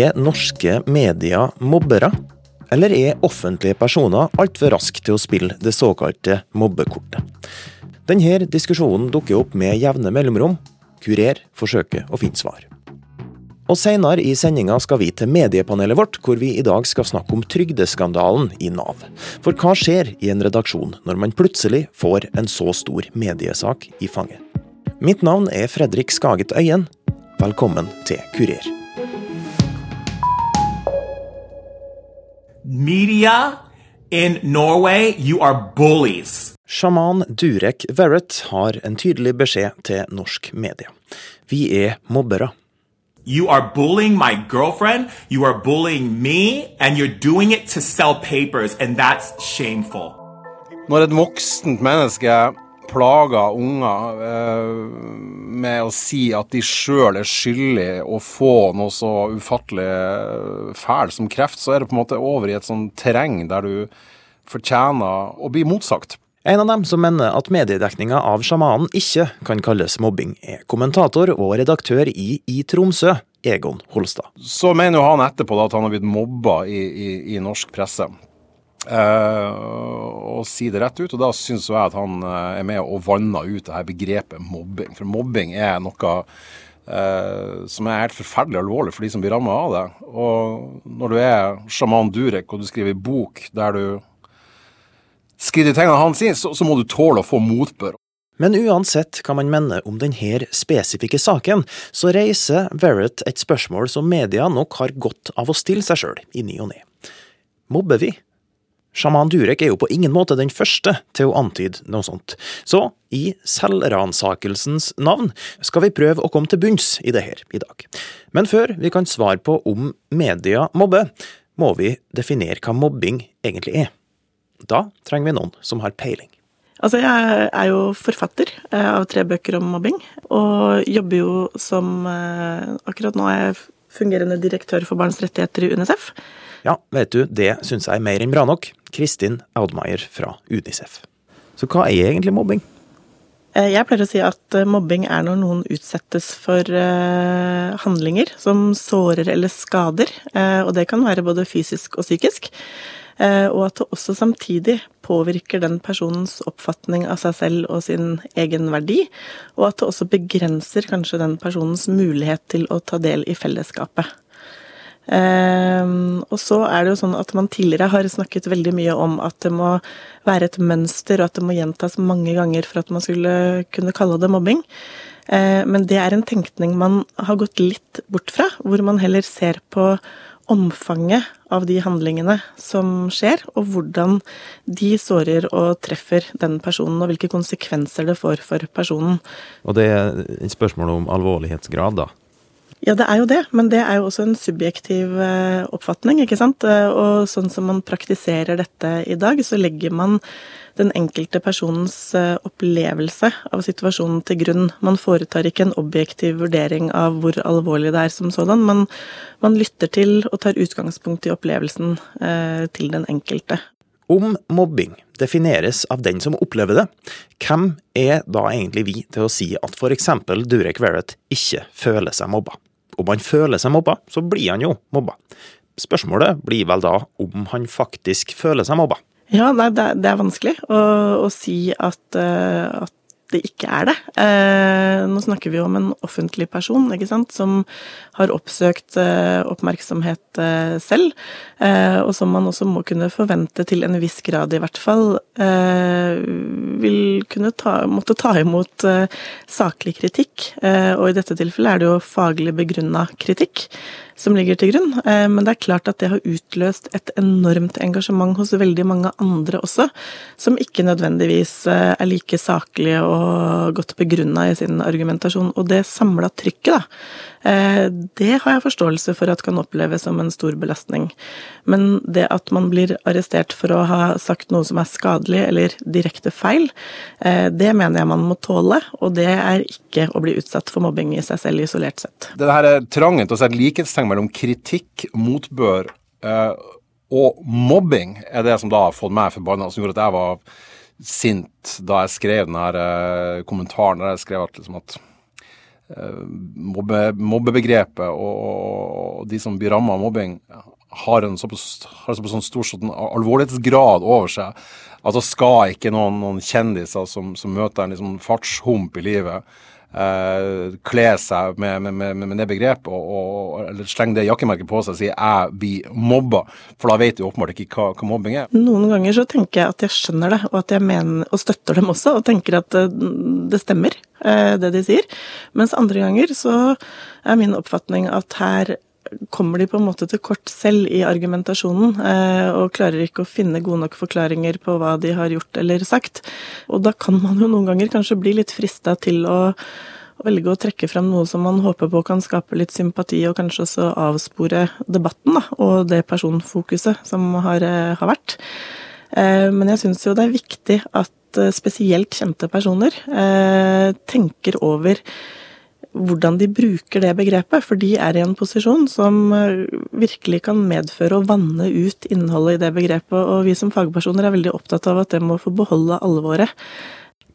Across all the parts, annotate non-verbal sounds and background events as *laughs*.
Er norske medier mobbere? Eller er offentlige personer altfor raske til å spille det såkalte mobbekortet? Denne diskusjonen dukker opp med jevne mellomrom. Kurer forsøker å finne svar. Og Senere i sendinga skal vi til mediepanelet vårt, hvor vi i dag skal snakke om trygdeskandalen i Nav. For hva skjer i en redaksjon når man plutselig får en så stor mediesak i fanget? Mitt navn er Fredrik Skaget Øyen. Velkommen til Kurer. Media in Norway, you are bullies. Sjaman Durek Verrett har en tydelig beskjed til norsk media. Vi er mobbere. You are bullying my girlfriend, you are bullying me, and you're doing it to sell papers, and that's shameful. Når et voksent menneske plager unger eh, med å si at de sjøl er skyldig å få noe så ufattelig eh, fælt som kreft, så er det på en måte over i et sånt terreng der du fortjener å bli motsagt. En av dem som mener at mediedekninga av sjamanen ikke kan kalles mobbing, er kommentator og redaktør i I Tromsø, Egon Holstad. Så mener jo han etterpå at han har blitt mobba i, i, i norsk presse. Uh, og si det rett ut. Og da syns jeg at han uh, er med og vanner ut det her begrepet mobbing. For mobbing er noe uh, som er helt forferdelig alvorlig for de som blir ramma av det. Og når du er sjaman Durek og du skriver bok der du skriver tingene han sier, så, så må du tåle å få motbør. Men uansett hva man mener om denne spesifikke saken, så reiser Verrett et spørsmål som media nok har godt av å stille seg sjøl i ny og ne. Mobber vi? Sjaman Durek er jo på ingen måte den første til å antyde noe sånt, så i selvransakelsens navn skal vi prøve å komme til bunns i det her i dag. Men før vi kan svare på om media mobber, må vi definere hva mobbing egentlig er. Da trenger vi noen som har peiling. Altså, jeg er jo forfatter eh, av tre bøker om mobbing, og jobber jo som eh, Akkurat nå er jeg fungerende direktør for barns rettigheter i UNICEF. Ja, vet du, det syns jeg er mer enn bra nok. Kristin Audmeier fra UNICEF. Så hva er egentlig mobbing? Eh, jeg pleier å si at mobbing er når noen utsettes for handlinger som sårer eller skader, og det kan være både fysisk og psykisk. Eh, og at det også samtidig påvirker den personens oppfatning av seg selv og sin egen verdi, og at det også begrenser kanskje den personens mulighet til å ta del i fellesskapet. Um, og så er det jo sånn at man tidligere har snakket veldig mye om at det må være et mønster, og at det må gjentas mange ganger for at man skulle kunne kalle det mobbing. Uh, men det er en tenkning man har gått litt bort fra, hvor man heller ser på omfanget av de handlingene som skjer, og hvordan de sårer og treffer den personen, og hvilke konsekvenser det får for personen. Og det er et spørsmål om alvorlighetsgrad, da? Ja, det er jo det, men det er jo også en subjektiv eh, oppfatning, ikke sant. Eh, og sånn som man praktiserer dette i dag, så legger man den enkelte personens eh, opplevelse av situasjonen til grunn. Man foretar ikke en objektiv vurdering av hvor alvorlig det er som sådan, men man lytter til og tar utgangspunkt i opplevelsen til den enkelte. Om mobbing defineres av den som opplever det, hvem er da egentlig vi til å si at f.eks. Durek Verrett ikke føler seg mobba? Om han føler seg mobba, så blir han jo mobba. Spørsmålet blir vel da om han faktisk føler seg mobba. Ja, nei, det, er vanskelig å, å si at, uh, at, det ikke er det. Eh, nå snakker vi om en offentlig person, ikke sant, som har oppsøkt eh, oppmerksomhet selv, og som man også må kunne forvente til en viss grad, i hvert fall, vil kunne ta, måtte ta imot saklig kritikk. og i dette tilfellet er det jo faglig begrunna kritikk som ligger til grunn. Eh, men det er klart at det har utløst et enormt engasjement hos veldig mange andre også, som ikke nødvendigvis eh, er like saklige og godt begrunna i sin argumentasjon. Og det samla trykket, da, eh, det har jeg forståelse for at kan oppleves som en stor belastning. Men det at man blir arrestert for å ha sagt noe som er skadelig eller direkte feil, det mener jeg man må tåle, og det er ikke å bli utsatt for mobbing i seg selv isolert sett. Det her er trangen til å sette likhetstegn mellom kritikk, motbør eh, og mobbing er det som da har fått meg forbanna, som gjorde at jeg var sint da jeg skrev denne eh, kommentaren der jeg skrev at, liksom at mobbe, mobbebegrepet og, og, de som blir ramma av mobbing, har en såpass, har såpass sånn stor sånn alvorlighetsgrad over seg at da skal ikke noen, noen kjendiser som, som, møter en liksom fartshump i livet, eh, kle seg med, med, med, med det begrepet og, og, eller slenge det jakkemerket på seg og si 'jeg blir mobba', for da vet du åpenbart ikke hva, hva, mobbing er. Noen ganger så tenker jeg at jeg skjønner det, og at jeg mener, og støtter dem også, og tenker at det, det stemmer, eh, det de sier. Mens andre ganger så er min oppfatning at her kommer de på en måte til kort selv i argumentasjonen, eh, og klarer ikke å finne gode nok forklaringer på hva de har gjort eller sagt. Og da kan man jo noen ganger kanskje bli litt frista til å velge å trekke frem noe som man håper på kan skape litt sympati, og kanskje også avspore debatten, da, og det personfokuset som har, eh, har vært. Eh, men jeg syns jo det er viktig at spesielt kjente personer tenker over hvordan de bruker det begrepet, for de er i en posisjon som eh, virkelig kan medføre å vanne ut innholdet i det begrepet, og vi som fagpersoner er veldig opptatt av at det må få beholde alvoret.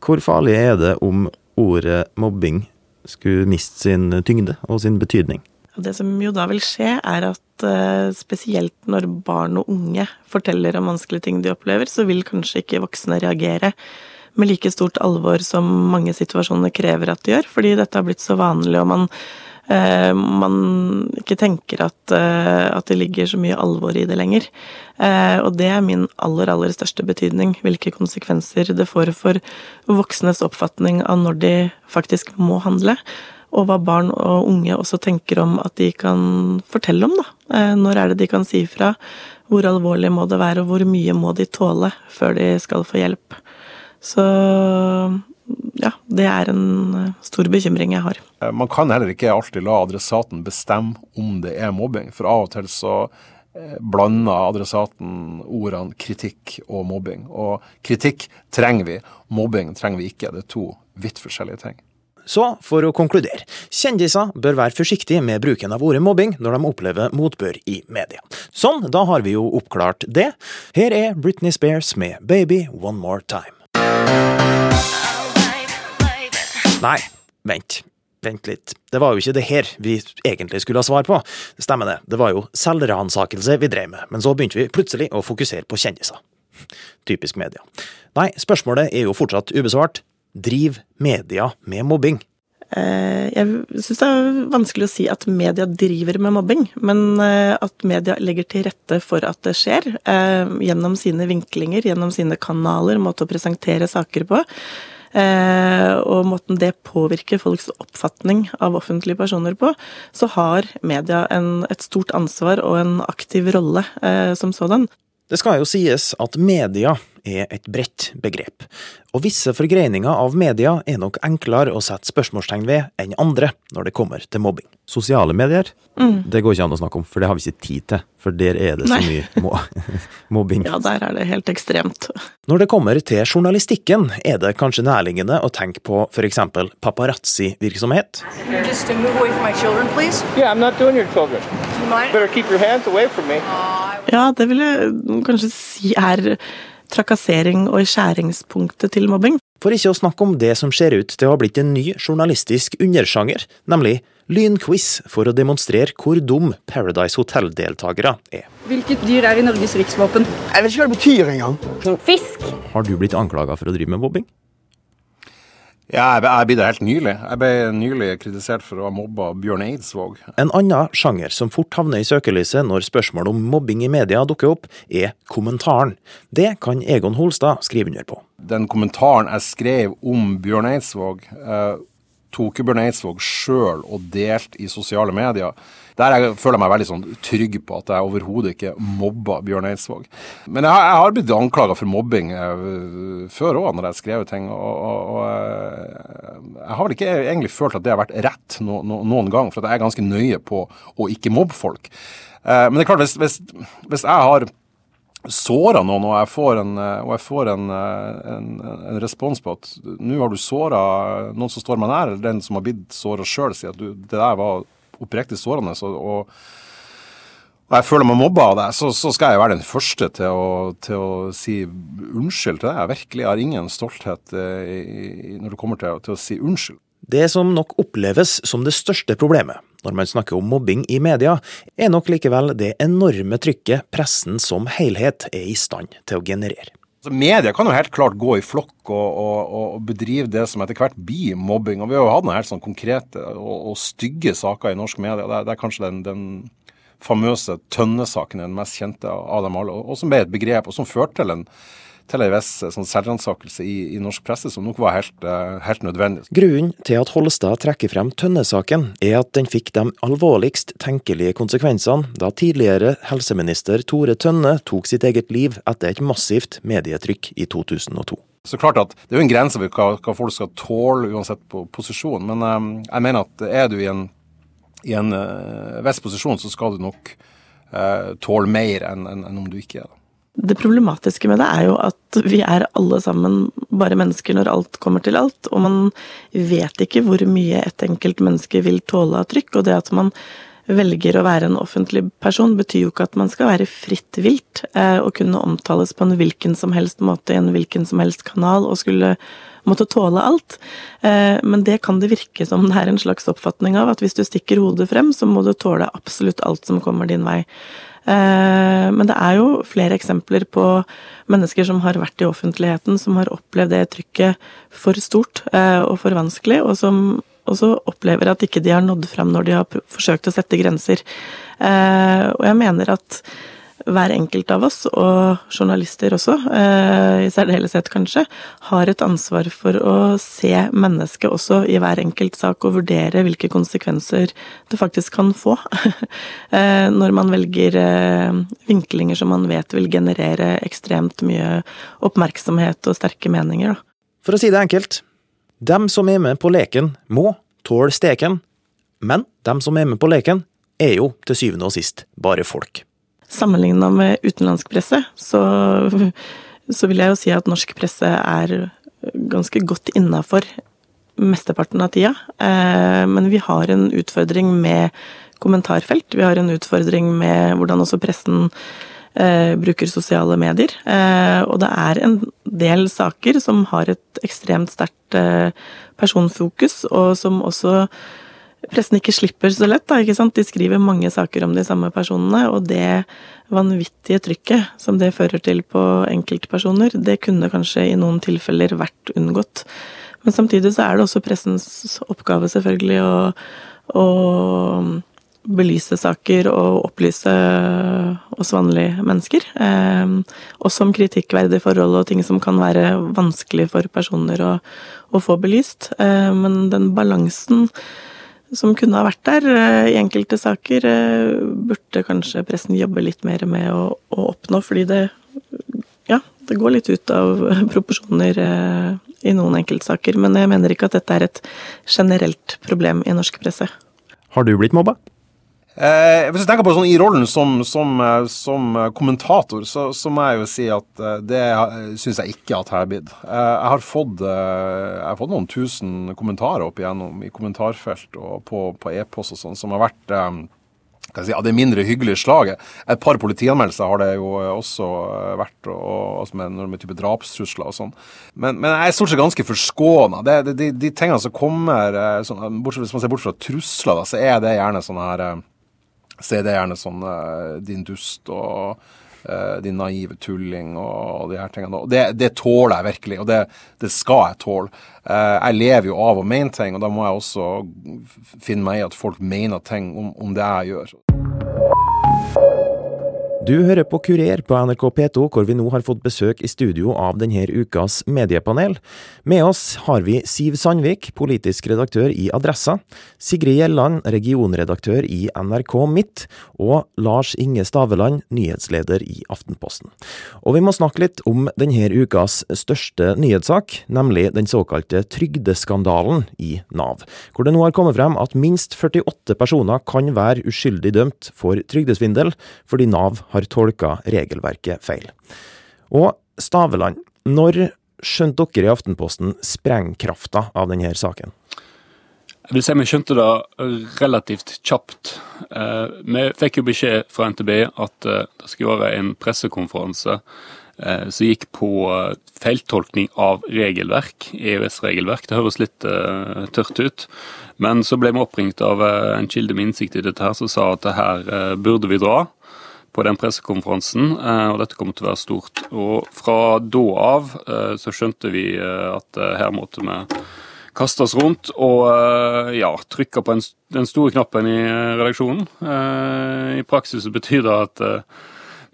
Hvor farlig er det om ordet mobbing skulle miste sin tyngde og sin betydning? Det som jo da vil skje, er at eh, spesielt når barn og unge forteller om vanskelige ting de opplever, så vil kanskje ikke voksne reagere med like stort alvor som mange situasjoner krever at de gjør, fordi dette har blitt så vanlig, og man, eh, man ikke tenker at, eh, at, det ligger så mye alvor i det lenger. Eh, og det er min aller, aller største betydning, hvilke konsekvenser det får for voksnes oppfatning av når de faktisk må handle. Og hva barn og unge også tenker om at de kan fortelle om, da. Eh, når er det de kan si fra? Hvor alvorlig må det være, og hvor mye må de tåle før de skal få hjelp? Så ja, det er en eh, stor bekymring jeg har. Eh, man kan heller ikke alltid la adressaten bestemme om det er mobbing, for av og til så eh, blander adressaten ordene kritikk og mobbing. Og kritikk trenger vi, mobbing trenger vi ikke. Det er to vidt forskjellige ting. Så, for å konkludere, kjendiser bør være forsiktige med bruken av ordet mobbing når de opplever motbør i media. Sånn, da har vi jo oppklart det. Her er Britney Spears med Baby One More Time. Nei, vent. Vent litt. Det var jo ikke det her vi egentlig skulle ha svar på. Stemmer det, det var jo selvransakelse vi drev med, men så begynte vi plutselig å fokusere på kjendiser. Typisk media. Nei, spørsmålet er jo fortsatt ubesvart. Driv media med mobbing? Eh, jeg syns det er vanskelig å si at media driver med mobbing, men eh, at media legger til rette for at det skjer, eh, gjennom sine vinklinger, gjennom sine kanaler, måte å presentere saker på. Og måten det påvirker folks oppfatning av offentlige personer på, så har media en, et stort ansvar og en aktiv rolle som sådan. Det skal jo sies at media er et bredt begrep, og visse forgreininger av media er nok enklere å sette spørsmålstegn ved enn andre når det kommer til mobbing. Sosiale medier, mm. det går ikke an å snakke om, for det har vi ikke tid til. For der er det så Nei. mye mo *laughs* mobbing. Ja, der er det helt ekstremt. Når det kommer til journalistikken, er det kanskje nærliggende å tenke på f.eks. paparazzi-virksomhet. Ja, det vil jeg kanskje si er trakassering og skjæringspunktet til mobbing. For ikke å snakke om det som ser ut til å ha blitt en ny journalistisk undersjanger, nemlig lynquiz for å demonstrere hvor dum Paradise Hotel-deltakere er. Hvilket dyr er i Norges riksvåpen? Jeg vet ikke hva det betyr engang. Fisk. Har du blitt anklaga for å drive med mobbing? Ja, jeg, jeg ble det helt nylig. Jeg ble nylig kritisert for å ha mobba Bjørn Eidsvåg. En annen sjanger som fort havner i søkelyset når spørsmål om mobbing i media dukker opp, er kommentaren. Det kan Egon Holstad skrive under på. Den kommentaren jeg skrev om Bjørn Eidsvåg, eh, tok Bjørn Eidsvåg sjøl og delte i sosiale medier. Der jeg føler jeg meg veldig sånn trygg på at jeg overhodet ikke mobba Bjørn Eidsvåg. Men jeg har, jeg har blitt anklaga for mobbing eh, før òg, når jeg har skrevet ting. Og, og, og, eh, jeg har vel ikke egentlig følt at det har vært rett no, no, noen gang, for jeg er ganske nøye på å ikke mobbe folk. Eh, men det er klart, hvis, hvis, hvis jeg har såra noen, og jeg får en, og jeg får en, en, en respons på at nå har du såra noen som står meg nær, eller den som har blitt såra sjøl, sier at du, det der var oppriktig sårende. og, og og jeg føler meg mobba av det, så, så, skal jeg være den første til å, til å si unnskyld til deg. Jeg virkelig har ingen stolthet i, i, når det kommer til, til, å si unnskyld. Det som nok oppleves som det største problemet når man snakker om mobbing i media, er nok likevel det enorme trykket pressen som helhet er i stand til å generere. Altså, media kan jo helt klart gå i flokk og, og, og, bedrive det som etter hvert blir mobbing. og Vi har jo hatt noen helt sånn konkrete og, og, stygge saker i norsk media. Det er, det er kanskje den, den famøse Tønne-saken er den mest kjente av dem alle, og som ble et begrep, og som førte til en til en viss eh, sånn selvransakelse i, i, norsk presse, som nok var helt, uh, helt, nødvendig. Grunnen til at Holstad trekker frem Tønne-saken, er at den fikk de alvorligst tenkelige konsekvensene da tidligere helseminister Tore Tønne tok sitt eget liv etter et massivt medietrykk i 2002. Så klart at Det er jo en grense for hva, hva folk skal tåle uansett på posisjon, men um, jeg mener at er du i en, i en uh, viss posisjon, så skal du nok uh, tåle mer enn en, en om du ikke er det. Det problematiske med det er jo at vi er alle sammen bare mennesker når alt kommer til alt, og man vet ikke hvor mye et enkelt menneske vil tåle av trykk. Og det at man velger å være en offentlig person, betyr jo ikke at man skal være fritt vilt eh, og kunne omtales på en hvilken som helst måte i en hvilken som helst kanal og skulle måtte tåle alt. Eh, men det kan det virke som det er en slags oppfatning av, at hvis du stikker hodet frem, så må du tåle absolutt alt som kommer din vei. Eh, men det er jo flere eksempler på mennesker som har vært i offentligheten, som har opplevd det trykket for stort eh, og for vanskelig, og som også opplever at ikke de har nådd fram når de har forsøkt å sette grenser. Eh, og jeg mener at hver enkelt av oss, og journalister også, eh, i særdeleshet kanskje, har et ansvar for å se mennesket også i hver enkelt sak, og vurdere hvilke konsekvenser det faktisk kan få. *laughs* Eh, når man velger eh, vinklinger som man vet vil generere ekstremt mye oppmerksomhet og sterke meninger. For å si det enkelt, dem som er med på leken, må tåle steken, men dem som er med på leken, er jo til syvende og sist bare folk. Sammenligna med utenlandsk presse, så, så, vil jeg jo si at norsk presse er ganske godt innafor mesteparten av tida. Eh, men vi har en utfordring med kommentarfelt. Vi har en utfordring med hvordan også pressen eh, bruker sosiale medier. Eh, og det er en del saker som har et ekstremt sterkt personfokus, og som også pressen ikke slipper så lett, da, ikke sant. De skriver mange saker om de samme personene, og det vanvittige trykket som det fører til på enkeltpersoner, det kunne kanskje i noen tilfeller vært unngått. Men samtidig så er det også pressens oppgave, selvfølgelig, å, å belyse saker og opplyse oss vanlige mennesker. Eh, også om kritikkverdige forhold og ting som kan være vanskelig for personer å, å få belyst. Eh, men den balansen som kunne ha vært der eh, i enkelte saker, eh, burde kanskje pressen jobbe litt mer med å, å oppnå, fordi det ja, det går litt ut av *laughs* proporsjoner eh, i noen enkeltsaker. Men jeg mener ikke at dette er et generelt problem i norsk presse. Har du blitt mobba? Eh, hvis jeg tenker på sånn i rollen som, som, eh, som kommentator, så, så, må jeg jo si at eh, det syns jeg ikke at jeg har blitt. Jeg har fått, jeg har fått noen tusen kommentarer opp igjennom i kommentarfelt og på, på e-post og sånn, som har vært Si, av det mindre hyggelige slaget. Et par politianmeldelser har det jo også vært, og, og, med, med type drapstrusler og sånn. Men, men, jeg er stort sett ganske forskåna. De, de, tingene som kommer, sånn, bortsett, hvis man ser bort fra trusler, da, så er det gjerne sånn her så er det gjerne sånn uh, din dust og uh, din naive tulling og, de her tingene. Og det, det, tåler jeg virkelig, og det, det skal jeg tåle. Uh, jeg lever jo av å mene ting, og da må jeg også finne meg i at folk mener ting om, om det jeg gjør. Du hører på Kurer på NRK P2, hvor vi nå har fått besøk i studio av denne ukas mediepanel. Med oss har vi Siv Sandvik, politisk redaktør i Adressa, Sigrid Gjelland, regionredaktør i NRK Midt, og Lars Inge Staveland, nyhetsleder i Aftenposten. Og vi må snakke litt om denne ukas største nyhetssak, nemlig den såkalte trygdeskandalen i Nav, hvor det nå har kommet frem at minst 48 personer kan være uskyldig dømt for trygdesvindel, fordi Nav har har tolka regelverket feil. Og Staveland, når skjønte dere i Aftenposten sprengkrafta av denne saken? Jeg vil si Vi skjønte det relativt kjapt. Eh, vi fikk jo beskjed fra NTB at eh, det skulle være en pressekonferanse eh, som gikk på feiltolkning av regelverk, EØS-regelverk. Det høres litt tørt ut. Men så ble vi oppringt av en kilde med innsikt i dette her, som sa at her burde vi dra på den pressekonferansen, og dette kommer til å være stort. Og fra da av så skjønte vi at her måtte vi kaste oss rundt og ja, trykke på den store knappen i redaksjonen. I praksis betyr det at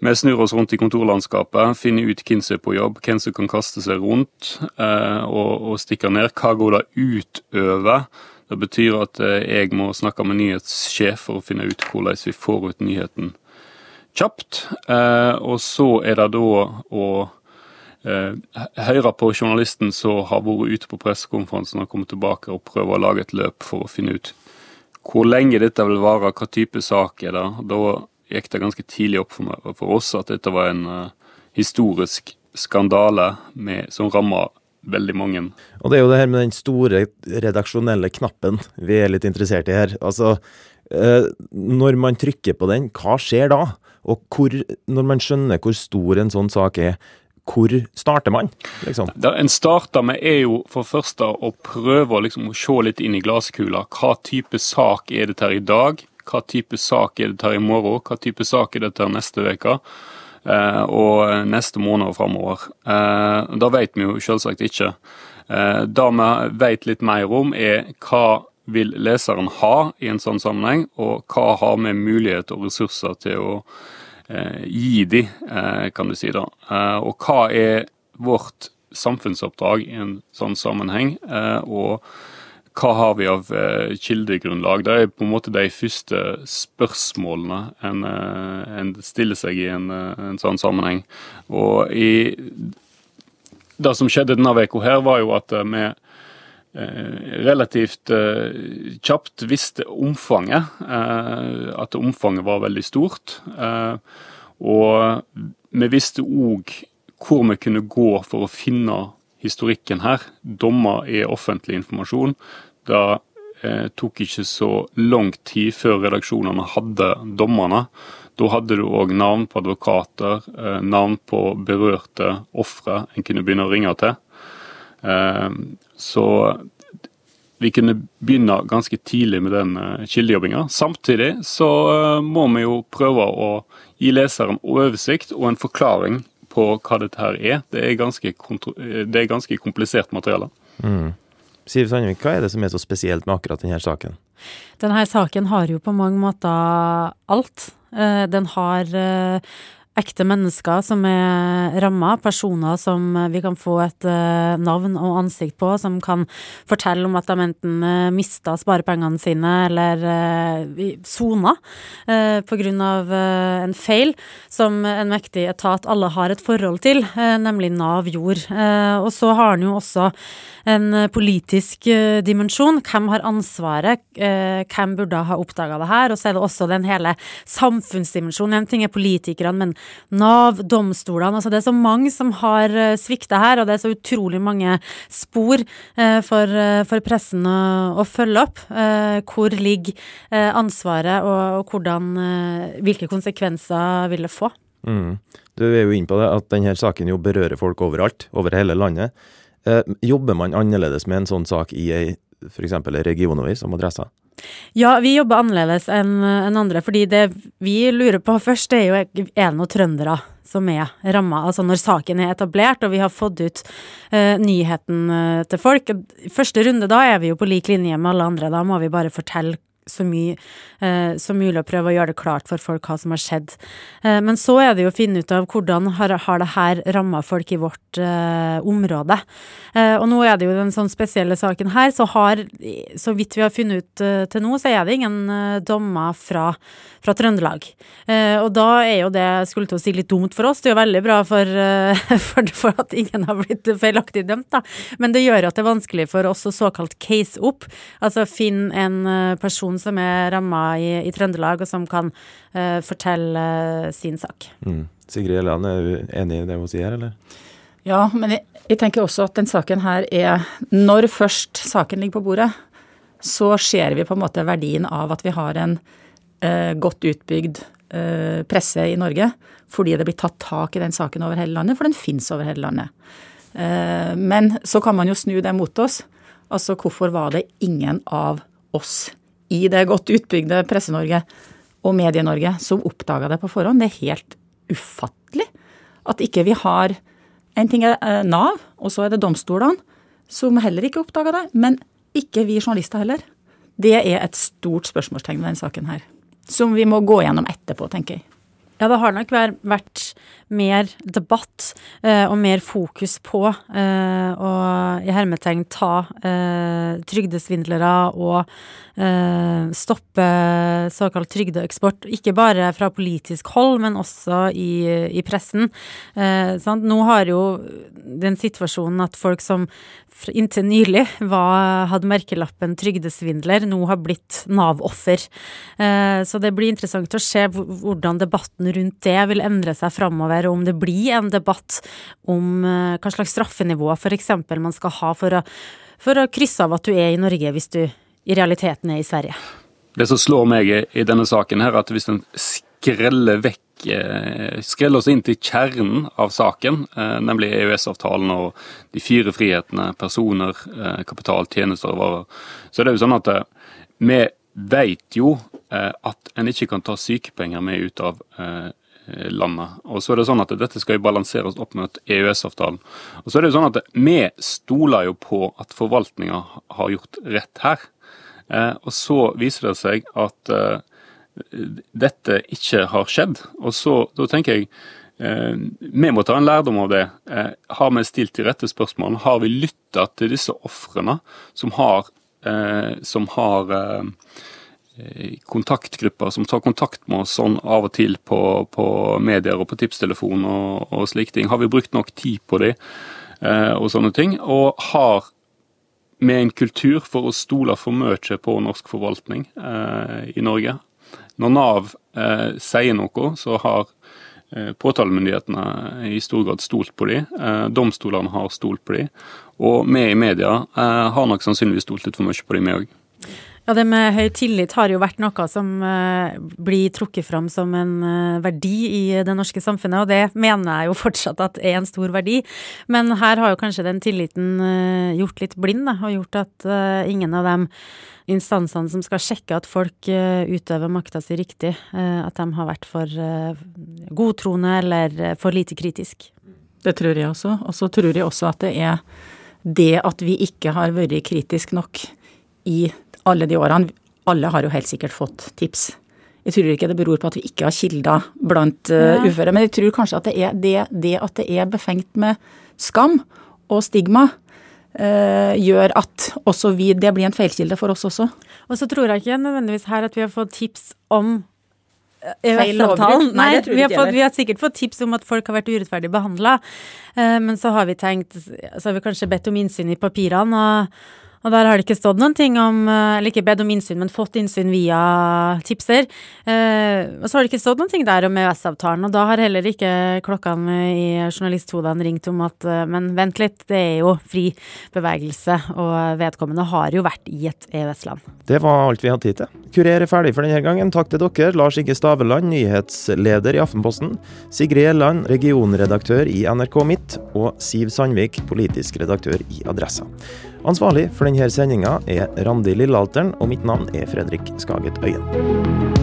vi snur oss rundt i kontorlandskapet, finner ut hvem som er på jobb, hvem som kan kaste seg rundt eh, og, stikke ned. Hva går det utover? Det betyr at eh, jeg må snakke med nyhetssjef for å finne ut hvordan vi får ut nyheten kjapt. Eh, og så er det da å eh, høre på journalisten som har vært ute på pressekonferansen og kommet tilbake og prøve å lage et løp for å finne ut hvor lenge dette vil vare, hva type sak er det. Da gikk det ganske tidlig opp for, meg, for oss at dette var en uh, historisk skandale med, som ramma veldig mange. Og det er jo det her med den store redaksjonelle knappen vi er litt interessert i her. Altså, når man trykker på den, hva skjer da? Og hvor, når man skjønner hvor stor en sånn sak er, hvor starter man? Liksom? Det en starter med, er jo for første å prøve liksom, å se litt inn i glasskula. Hva type sak er dette her i dag? Hva type sak er dette her i morgen? Hva type sak er dette her neste uke? Eh, og neste måned framover. Eh, det vet vi jo selvsagt ikke. Eh, det vi vet litt mer om, er hva vil leseren ha i en sånn sammenheng, og hva har vi mulighet og ressurser til å eh, gi de, eh, kan du si da. Eh, og hva er vårt samfunnsoppdrag i en sånn sammenheng? og hva har vi av eh, kildegrunnlag? Det er på en måte de første spørsmålene en, eh, en stiller seg i en, eh, en, sånn sammenheng. Og i Det som skjedde denne uka her, var jo at vi relativt kjapt visste omfanget. At omfanget var veldig stort. Og vi visste òg hvor vi kunne gå for å finne historikken her. Dommer er offentlig informasjon. Det eh, tok ikke så lang tid før redaksjonene hadde dommerne. Da hadde du òg navn på advokater, eh, navn på berørte ofre en kunne begynne å ringe til. Eh, så vi kunne begynne ganske tidlig med den eh, kildejobbinga. Samtidig så eh, må vi jo prøve å gi leseren oversikt og en forklaring på hva dette her er. Det er ganske, det er ganske komplisert materiale. Mm. Siv Sandvik, hva er det som er så spesielt med akkurat denne saken? Denne saken har jo på mange måter alt. Eh, den har eh, ekte mennesker som er ramma, personer som vi kan få et uh, navn og ansikt på, som kan fortelle om at de enten uh, mista sparepengene sine eller sona pga. en feil som en mektig etat alle har et forhold til, nemlig Nav gjorde. og så har den jo også en politisk dimensjon. Hvem har ansvaret? hvem burde ha oppdaga det her? Og så er det også den hele samfunnsdimensjonen. En ting er politikerne, men Nav, domstolene. Altså det er så mange som har eh, svikta her, og det er så utrolig mange spor eh, for, eh, for pressen å, å, følge opp. Hvor ligger ansvaret, og, og hvordan, hvilke konsekvenser vil det få? Mm. Du er jo inne på det, at denne saken jo berører folk overalt, over hele landet. Eh, jobber man annerledes med en sånn sak i ei f.eks. regionavis som Adressa? Ja, vi jobber annerledes enn en andre, fordi det vi lurer på først, er jo er det trøndere som er ramma. Altså når saken er etablert og vi har fått ut uh, nyheten uh, til folk. Første runde da er vi jo på lik linje med alle andre, da må vi bare fortelle så mye eh, som mulig å prøve å gjøre det klart for folk hva som har skjedd. Eh, men så er det jo å finne ut av hvordan har, har det her ramma folk i vårt eh, område. Eh, og nå er det jo den sånn spesielle saken her, så har, så vidt vi har funnet ut eh, til nå, så er det ingen eh, dommer fra, fra Trøndelag. og da er jo det, skulle til å si, litt dumt for oss. Det er jo veldig bra for, *laughs* for, for at ingen har blitt feilaktig dømt, da. Men det gjør at det er vanskelig for oss å såkalt case opp, altså finne en person person som er ramma i, i, Trøndelag, og som kan uh, fortelle uh, sin sak. Mm. Sigrid Elland, er du enig i det hun sier, eller? Ja, men jeg, jeg tenker også at den saken her er Når først saken ligger på bordet, så ser vi på en måte verdien av at vi har en uh, godt utbygd eh, presse i Norge fordi det blir tatt tak i den saken over hele landet, for den fins over hele landet. Eh, men så kan man jo snu det mot oss. Altså hvorfor var det ingen av oss i det godt utbygde Presse-Norge og Medie-Norge som oppdaga det på forhånd? Det er helt ufattelig at ikke vi har En ting er eh, Nav, og så er det domstolene, som heller ikke oppdaga det. Men ikke vi journalister heller. Det er et stort spørsmålstegn ved denne saken her. Som vi må gå gjennom etterpå, tenker jeg. Ja, det har nok vært mer debatt eh, og mer fokus på eh, å i hermetegn ta eh, trygdesvindlere og eh, stoppe såkalt trygdeeksport. Ikke bare fra politisk hold, men også i, i pressen. Eh, Nå har jo den situasjonen at folk som inntil nylig var, hadde merkelappen trygdesvindler, nå har blitt Nav-offer. Eh, så det blir interessant å se hvordan debatten rundt det vil endre seg framover, og om det blir en debatt om eh, hva slags straffenivå f.eks. man skal ha for å, for å krysse av at du er i Norge, hvis du i realiteten er i Sverige. Det som slår meg i denne saken, her, at hvis en skreller vekk Eh, skreller oss inn til kjernen av saken, eh, nemlig EØS-avtalen og de fire frihetene personer, kapital, tjenester og varer, så er det jo sånn at vi vet jo at en ikke kan ta sykepenger med ut av landet. Og så er det sånn at Dette skal jo balanseres opp mot EØS-avtalen. Og så er det jo sånn at Vi stoler jo på at forvaltninga har gjort rett her. Og så viser det seg at dette ikke har skjedd. Og så, da tenker jeg eh, vi må ta en lærdom av det. Eh, har vi stilt de rette spørsmålene? Har vi lytta til disse ofrene som har, eh, som har eh, kontaktgrupper som tar kontakt med oss sånn av og til på, på medier og på tipstelefon og, og slike ting? Har vi brukt nok tid på de eh, og sånne ting? Og har vi en kultur for å stole for mye på norsk forvaltning eh, i Norge? Når Nav eh, sier noe, så har eh, påtalemyndighetene i stor grad stolt på dem. Eh, domstolene har stolt på dem. Og vi i media eh, har nok sannsynligvis stolt litt for mye på dem, vi òg. Ja, Det med høy tillit har jo vært noe som uh, blir trukket fram som en uh, verdi i det norske samfunnet, og det mener jeg jo fortsatt at er en stor verdi. Men her har jo kanskje den tilliten uh, gjort litt blind, da, og gjort at ingen av de instansene som skal sjekke at folk utøver makta si riktig, at de har vært for godtroende eller for lite kritisk. Det tror jeg også. Og så tror jeg også at det er det at vi ikke har vært kritisk nok i alle de årene. Alle har jo helt sikkert fått tips. Jeg tror ikke det beror på at vi ikke har kilder blant uh, uføre, men jeg tror kanskje at det er det, det at det er befengt med skam og stigma, Uh, gjør at også vi, det blir en feilkilde for oss også. Og så tror jeg ikke nødvendigvis her at vi har fått tips om EØS-avtalen. Nei, vi har, fått, vi har, sikkert fått tips om at folk har vært urettferdig behandla, eh, men så har vi tenkt Så har vi kanskje bedt om innsyn i papirene. og og der har det ikke stått noen ting om eh, Eller ikke bedt om innsyn, men fått innsyn via tipser. Eh, og så har det ikke stått noen ting der om EØS-avtalen, og da har heller ikke klokkene i journalisthodene ringt om at eh, Men vent litt, det er jo fri bevegelse, og vedkommende har jo vært i et EØS-land. Det var alt vi hadde tid til. Kurer er ferdig for denne gangen. Takk til dere, Lars Inge Staveland, nyhetsleder i Aftenposten, Sigrid Elland, regionredaktør i NRK Midt, og Siv Sandvik, politisk redaktør i Adressa. Ansvarlig for denne sendinga er Randi Lillealteren, og mitt navn er Fredrik Skaget Øyen.